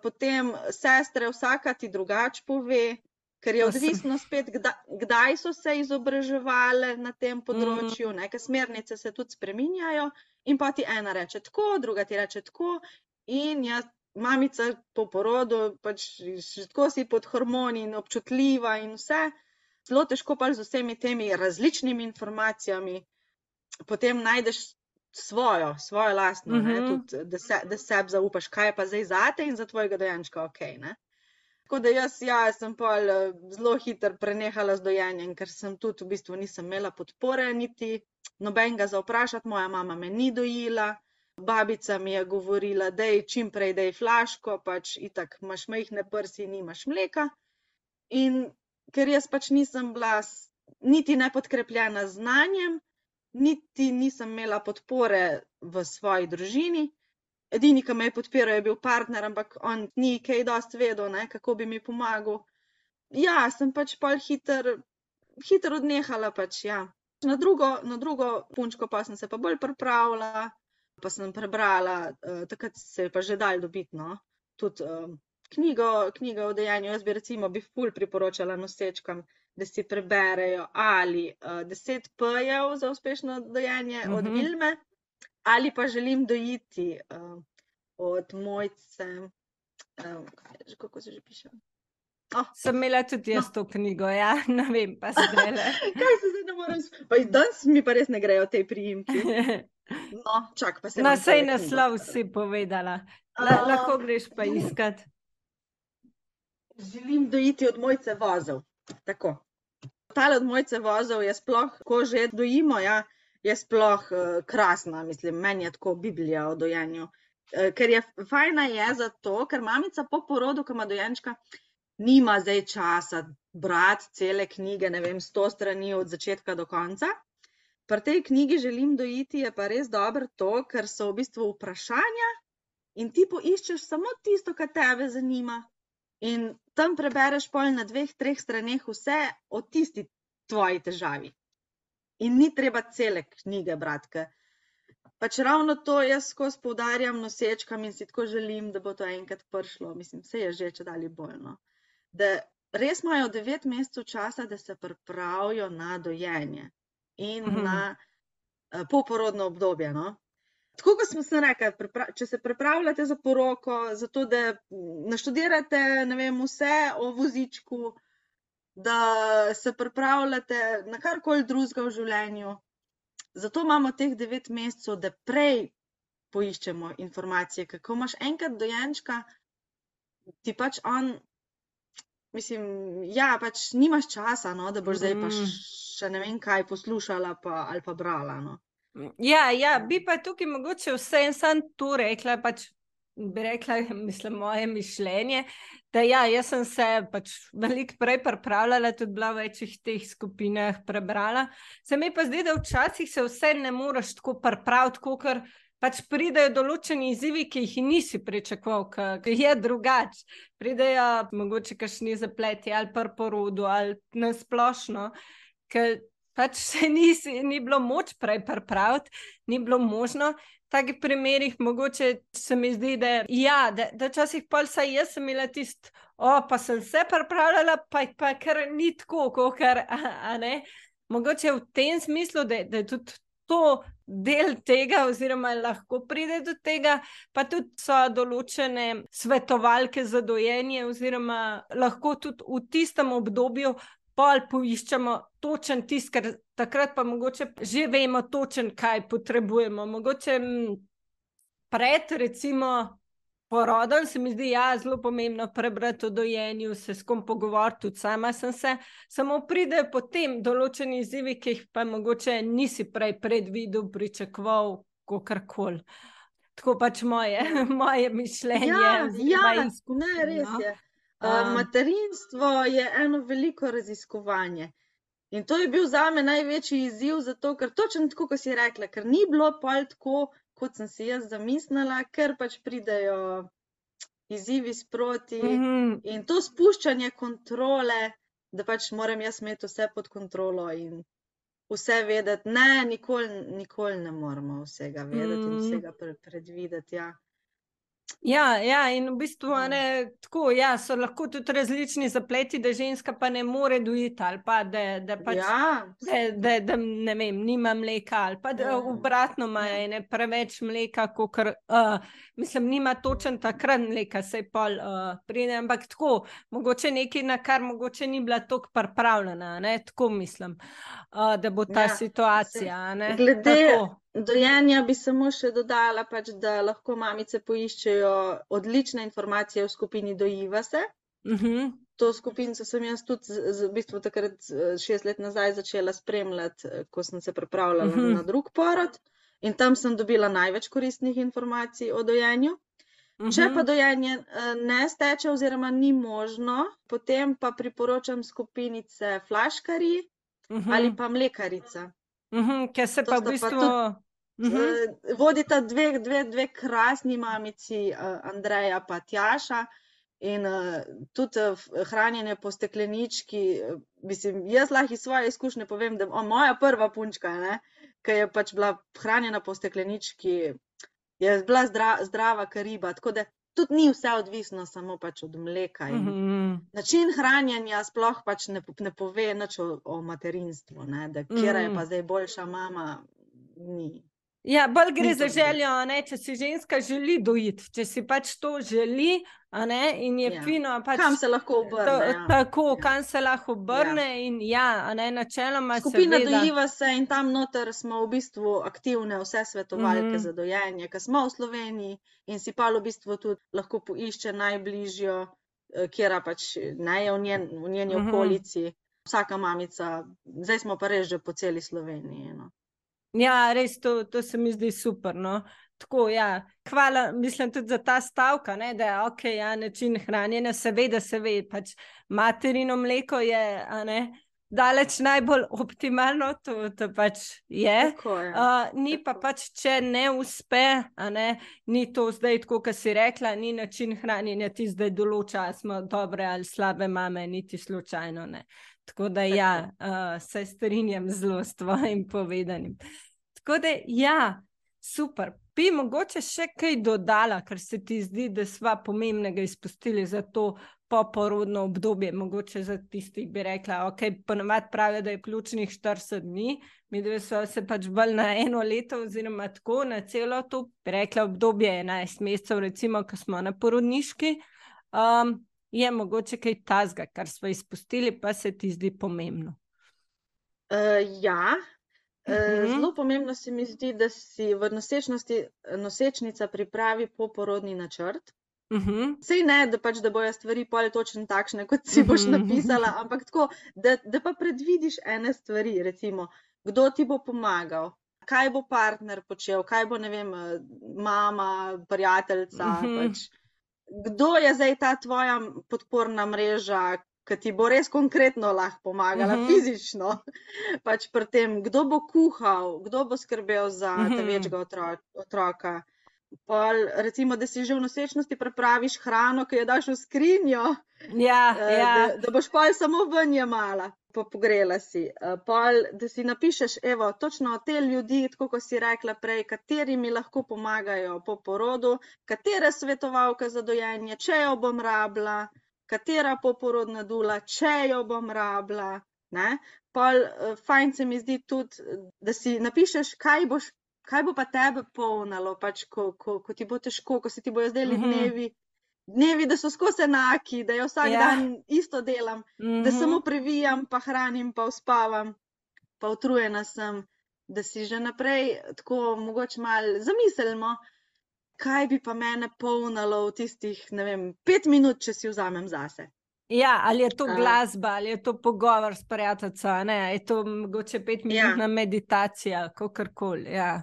potem sestre vsaka ti drugače pove. Ker je odvisno spet, kdaj, kdaj so se izobraževali na tem mhm. področju, neke smernice se tudi spreminjajo. In pa ti ena reče tako, druga ti reče tako. In jaz, mamica po porodu, pač tako si pod hormoni in občutljiva in vse. Zelo težko pa z vsemi temi različnimi informacijami potem najdeš svojo, svojo lastno, mm -hmm. tudi, da, se, da sebi zaupaš, kaj je pa zdaj zate in za tvojega dojenčka ok. Ne? Tako da jaz, ja, sem pa zelo hitro prenehala z dojenjem, ker sem tudi v bistvu nisem imela podpore niti nobenega za vprašati, moja mama me ni dojila. Babica mi je govorila, da je čim prej, da je flaško, pač itak imaš majhne prsi, nimaš mleka. In ker jaz pač nisem bila niti ne podkrepljena z znanjem, niti nisem imela podpore v svoji družini. Edini, ki me je podpiral, je bil partner, ampak on ni kaj dosti vedel, ne, kako bi mi pomagal. Ja, sem pač pol hiter, hiter odnehala pač, ja. Na drugo, na drugo punčko pa sem se pa bolj pripravila, pa sem prebrala, uh, takrat se je pa že dal dobiti no? tudi uh, knjigo, knjigo o dejanju. Jaz bi recimo bi ful priporočala nosečkam, da si preberejo ali uh, deset P-jev za uspešno dojanje uh -huh. od mhm. Ali pa želim dojiti uh, od mojce, uh, kako se že piše. Oh. Sem imela tudi jaz no. to knjigo, ja, ne vem, pa se zdaj. Kaj se zdaj ne morem spomniti? Danes mi pa res ne grejo te prijimki. No, čak, pa se. Na sej naslov si povedala. La, lahko greš pa iskat. Želim dojiti od mojce vozov. Tako. Tale od mojce vozov je sploh, ko že dojimo, ja, je sploh uh, krasna, mislim, meni je tako Biblija o dojenju. Uh, ker je fajna je zato, ker mamica po porodu, ko ima dojenčka, nima zdaj časa brati cele knjige, ne vem, sto strani od začetka do konca. Pri tej knjigi želim dojiti, je pa res dobro to, ker so v bistvu vprašanja in ti poiščeš samo tisto, kar tebe zanima. In tam prebereš pol na dveh, treh straneh vse o tisti tvoji težavi. In ni treba cele knjige brati. Pač ravno to jaz skozi poudarjam nosečkam in si tako želim, da bo to enkrat prišlo. Mislim, se je že če dalje boljno. Da res imajo devet mesecev časa, da se pripravijo na dojenje in mm -hmm. na uh, poporodno obdobje. No? Tako kot smo se rekli, če se pripravljate za poroko, zato da naštudirate vem, vse o vozičku, da se pripravljate na karkoli drugega v življenju. Zato imamo teh devet mesecev, da prej poiščemo informacije. Ko imaš enkrat dojenčka, ti pač on Mislim, ja, pač nimaš časa, no, da boš zdaj pa mm. še ne vem kaj poslušala pa, ali pa brala. No. Ja, ja, bi pa tukaj mogoče vse en sam tu rekla, pač bi rekla, mislim, moje mišljenje. Da, ja, jaz sem se pač veliko prej pripravljala, tudi bila v večjih teh skupinah prebrala. Se mi pa zdi, da včasih se vse ne moreš tako pripraviti, kot pač pridejo določeni izzivi, ki jih nisi pričakoval, ki je drugače. Pridejo mogoče kašni zapleti ali pa porodu ali nasplošno, ker pač se nisi, ni bilo moč prej pripraviti, ni bilo možno. Takih primerih mogoče se mi zdi, da ja, da, da časih pol saj jaz sem imela tisto, o pa sem se pripravljala, pa pa kar ni tako, kot kar, a, a ne. Mogoče v tem smislu, da, da je tudi to del tega, oziroma lahko pride do tega, pa tudi so določene svetovalke za dojenje, oziroma lahko tudi v tistem obdobju. Pol poiščemo točen tisk, ker takrat pa mogoče že vemo točen, kaj potrebujemo. Mogoče pred, recimo, porodom, se mi zdi ja, zelo pomembno prebrati o dojenju, se s kom pogovoriti, tudi sama sem se. Samo pridejo potem določeni izzivi, ki jih pa mogoče nisi prej predvidel, pričakoval, kako koli. Tako pač moje, moje mišljenje. Ja, ja ne, res no. Um, materinstvo je eno veliko raziskovanje. In to je bil za me največji izziv, zato ker točno tako, kot si rekla, ker ni bilo pol tako, kot sem si jaz zamislila, ker pač pridejo izzivi sproti mm -hmm. in to spuščanje kontrole, da pač moram jaz imeti vse pod kontrolo in vse vedeti. Ne, nikoli, nikoli ne moramo vsega vedeti mm -hmm. in vsega pre predvideti. Ja. Ja, ja, in v bistvu ja. ne, tako, ja, so lahko tudi različni zapleti, da ženska pa ne more dojiti, ali pa da, da, pač, ja. da, da, da ne vem, nima mleka, ali pa da ja. obratno ima ja. preveč mleka, kot uh, mislim, nima točen takrat mleka, se pol uh, pride, ampak tako, mogoče nekaj, na kar mogoče ni bila tako pripravljena, ne, tako mislim, uh, da bo ta ja. situacija. Ne, Glede. Tako. Dojenja bi samo še dodala, pač, da lahko mamice poiščejo odlične informacije v skupini Dojiva se. Uh mhm. -huh. To skupino sem jaz tudi z, v bistvu takrat šest let nazaj začela spremljati, ko sem se pripravljala uh mhm. -huh. na drug porod in tam sem dobila največ koristnih informacij o dojenju. Uh -huh. Če pa mhm. dojenje ne steče oziroma ni možno, potem pa priporočam skupinice Flaškari uh -huh. ali pa Mlekarica. -hmm, ker se pa v bistvu. Tudi, mm -hmm. Vodita dve, dve, dve krasni mamici, uh, Andreja in Tjaša, in uh, tudi uh, hranjenje po steklenički. Uh, mislim, jaz lahko iz svoje izkušnje povem, da je moja prva punčka, ki je pač bila hranjena po steklenički, je bila zdra, zdrava kariba. Tako da tudi ni vse odvisno samo pač od mleka. Mm -hmm. Način hranjenja sploh pač ne, ne pove nič o, o materinstvu, ne? da -hmm. je pa zdaj boljša mama. Ni. Ja, bolj gre za željo, a ne, če si ženska želi dojiti, če si pač to želi, a ne, in je Ja. fino. Pač, Kam se lahko obrne? to, ja. tako, Ja. kam se lahko obrne, in ja, ne, načeloma Skupina seveda. dojiva se in tam noter smo v bistvu aktivne, vse svetovalke Mhm. za dojenje, ki smo v Sloveniji in si pa v bistvu tudi lahko poišče najbližjo, eh, kjera pač ne je v, njen, v njeni Mhm. okolici. Vsaka mamica, zdaj smo pa res že po celi Sloveniji. No. Ja, res to, to se mi zdi super. No? Tako, ja. Hvala, mislim, tudi za ta stavka, ne, da je ok, ja, način hranjenja, seveda se ve, pač materino mleko je ne, daleč najbolj optimalno, to, to pač je. Tako je. Uh, ni pa Tako. pač, če ne uspe, ne, ni to zdaj tako, kot si rekla, ni način hranjenja ti zdaj določa, ali smo dobre ali slabe mame, niti slučajno ne. Tako da ja, uh, se strinjam zelo s tvojim povedanim. Tako da ja, super. Bi mogoče še kaj dodala, kar se ti zdi, da sva pomembnega izpustili za to poporodno obdobje, mogoče za tistih bi rekla, ok, ponovadi pravijo, da je ključnih 40 dni, mi dve smo se pač bolj na eno leto oziroma tako na celo to, bi rekla obdobje 11 mesecev, recimo, ko smo na porodniški. Um, je mogoče kaj tazga, kar smo izpustili, pa se ti zdi pomembno. Uh, ja, uh, Mhm. zelo pomembno se mi zdi, da si v nosečnosti eh, nosečnica pripravi poporodni načrt. Uh -huh. Sej ne, da pač da bojo stvari pol točno takšne, kot si boš Mhm. napisala, ampak tako, da, da pa predvidiš ene stvari, recimo, kdo ti bo pomagal, kaj bo partner počel, kaj bo, ne vem, eh, mama, prijateljica, Mhm. pač, kdo je zdaj ta tvoja podporna mreža, ki ti bo res konkretno lahko pomagala, Mhm. fizično, pač pri tem, kdo bo kuhal, kdo bo skrbel za Mhm. te večjega otro otroka. Pol, recimo, da si že v nosečnosti pripraviš hrano, ki jo daš v skrinjo, Ja, eh, ja. da, da boš pol samo ven jemala, pa pogrela si. Eh, Pol, da si napišeš, evo, točno te ljudi, tako kot si rekla prej, kateri mi lahko pomagajo po porodu, katere svetovalke za dojenje, če jo bom rabila, katera poporodna dula, če jo bom rabila. Ne? Pol, eh, fajn se mi zdi tudi, da si napišeš, kaj boš. Kaj bo pa tebe polnilo, pač, ko, ko, ko ti bo težko, ko se ti bojo zdeli Mhm. dnevi, dnevi, da so skozi enaki, da jo vsak Ja. dan isto delam, da Mhm. samo previjam, pa hranim, pa uspavam, pa utrujena sem, da si že naprej tako mogoče malo zamislimo, kaj bi pa mene polnilo v tistih, ne vem, pet minut, če si vzamem zase. Ja, ali je to glasba, ali je to pogovor s prijateljico, a ne, je to mogoče Ja. petminutna meditacija, kakorkoli. Ja.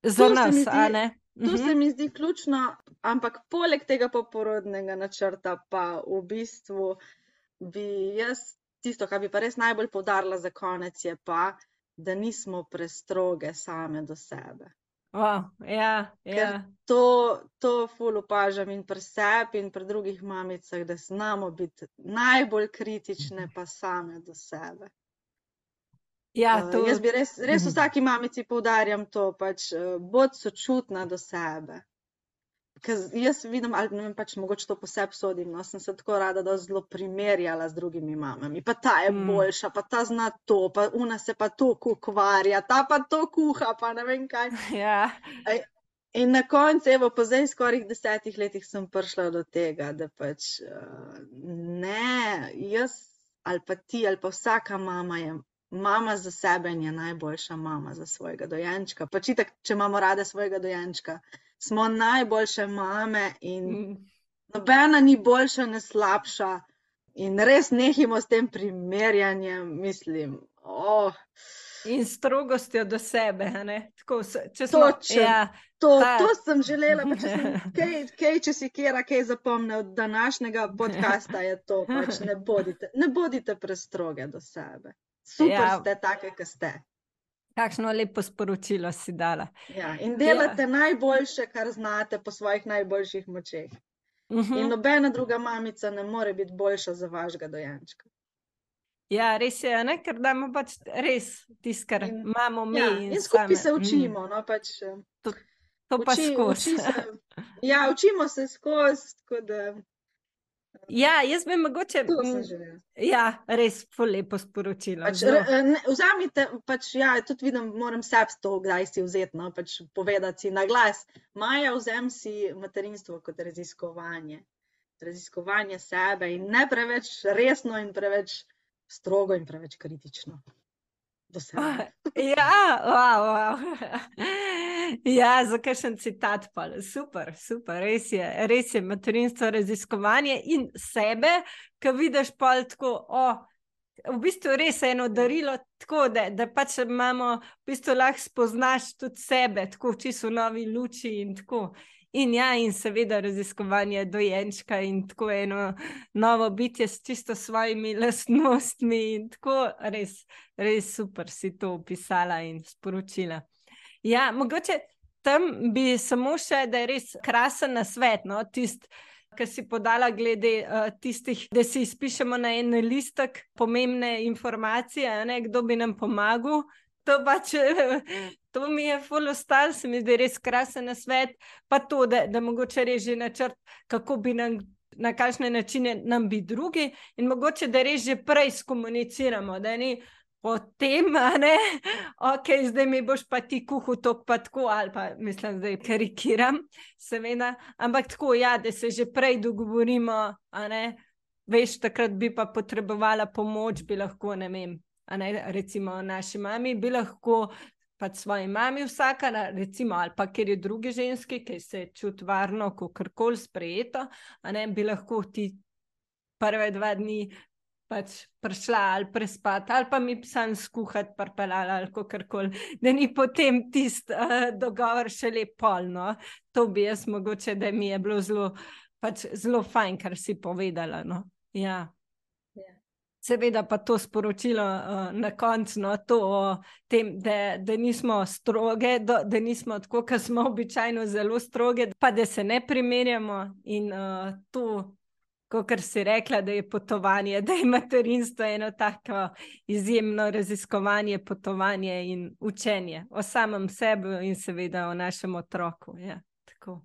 To Za se nas, mi a zdi- ne? To Mhm. se mi zdi ključno, ampak poleg tega poporodnega načrta, pa v bistvu bi jaz tisto, kar bi pa res najbolj poudarila za konec, je pa, da nismo prestroge same do sebe. Wow, ja, ja. to, to ful opažam in pri sebi in pri drugih mamicah, da znamo biti najbolj kritične pa same do sebe. ja Uh, to, jaz bi res, res Mhm. vsaki mamici poudarjam to, pač uh, bod sočutna do sebe. Ker jaz vidim, ali ne vem, pač mogoče to po sebi sodim, no, sem se tako rada, da zelo primerjala z drugimi mamami. Pa ta je Mm. boljša, pa ta zna to, pa una se pa to ukvarja, ta pa to kuha, pa ne vem kaj. ja. In na koncu, evo, po zdaj skoraj desetih letih sem prišla do tega, da pač uh, ne, jaz ali pa ti ali pa vsaka mama je mama za sebe in je najboljša mama za svojega dojenčka. Pač itak, če imamo rade svojega dojenčka, smo najboljše mame in Mm. nobena ni boljša, ne slabša. In res nehimo s tem primerjanjem, mislim. Oh. In strogostjo do sebe? Tako, če smo, Točno. ja, To, Ta- to sem želela, pa če sem kaj, kaj, če si kera kaj zapomnil od današnjega podcasta, je to pač ne bodite, ne bodite prestroge do sebe. Super ja. ste, take, ki ste. Kakšno lepo sporočilo si dala. Ja. In delate ja. najboljše, kar znate po svojih najboljših močeh. Mhm. In nobena druga mamica ne more biti boljša za vašega dojenčka. Ja, res je, ne? ker damo pač res tisto, kar In- imamo mi. Ja, in in skupaj same. se Mm. učimo. No, pač, To pa uči, skozi. uči se, ja, učimo se skozi, tako da Ja, jaz bi mogoče. Želela. Ja, res lepo sporočilo. Pač, ne, vzamite, pač, ja, tudi vidim, moram sebi to, kdaj si vzeti, no, pač povedati si na glas. Maja, vzem si materinstvo kot raziskovanje. Raziskovanje sebe in ne preveč resno in preveč strogo in preveč kritično. Do sebe. Ja, wow, wow. ja, za kakšen citat pa. Super, super, res je, res je materinstvo raziskovanje in sebe, ki vidiš pa tako. Oh, V bistvu res je eno darilo, tako da, da pač imamo, v bistvu lahko spoznaš tudi sebe, tako čisto v novi luči in tako. In ja, in seveda raziskovanje dojenčka in tako eno novo bitje s čisto svojimi lastnostmi in tako res, res super si to opisala in sporočila. Ja, mogoče tam bi samo še, da je res krasen na svet, no, tisti, ki si podala glede uh, tistih, da si izpišemo na en listek pomembne informacije, ne kdo bi nam pomagal. To pač, to mi je full ostal, se mi zdi res krasen na svet, pa to, da, da mogoče res že načrt, kako bi nam, na kakšne načine nam bi drugi in mogoče, da res že prej skomuniciramo, da ni potem, ne, ok, zdaj mi boš pa ti kuhal to pa tako, ali pa mislim, zdaj karikiram, seveda, ampak tako, ja, da se že prej dogovorimo, ne, veš, takrat bi pa potrebovala pomoč, bi lahko, ne vem, ne, recimo naši mami, bi lahko pač svoji mami vsaka, recimo, ali pa ker je druge ženske, ki se čuti varno, ko karkoli sprejeto, a ne, bi lahko ti prve dva dni pač prišla ali prespati, ali pa mi sam skuhati, parpelala ali karkoli, da ni potem tisti uh, dogovor še lep polno. To bi jaz mogoče, da mi je bilo zelo, pač zelo fajn, kar si povedala. No. Ja. Ja. Seveda pa to sporočilo uh, na koncu, no, to o tem, da, da nismo stroge, do, da nismo tako, kot smo običajno zelo stroge, pa da se ne primerjamo in uh, to, kot si rekla, da je potovanje, da je materinstvo eno tako izjemno raziskovanje, potovanje in učenje o samem sebi in seveda o našem otroku. Ja, tako.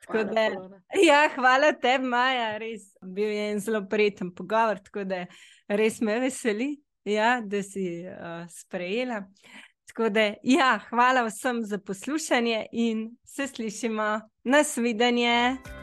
Tako Hvala, da, Polona. ja, hvala tebi, Maja, res bil je en zelo prijeten pogovor, tako da res me veseli, ja, da si uh, sprejela. Tako da, ja, hvala vsem za poslušanje in se slišimo. Nasvidenje.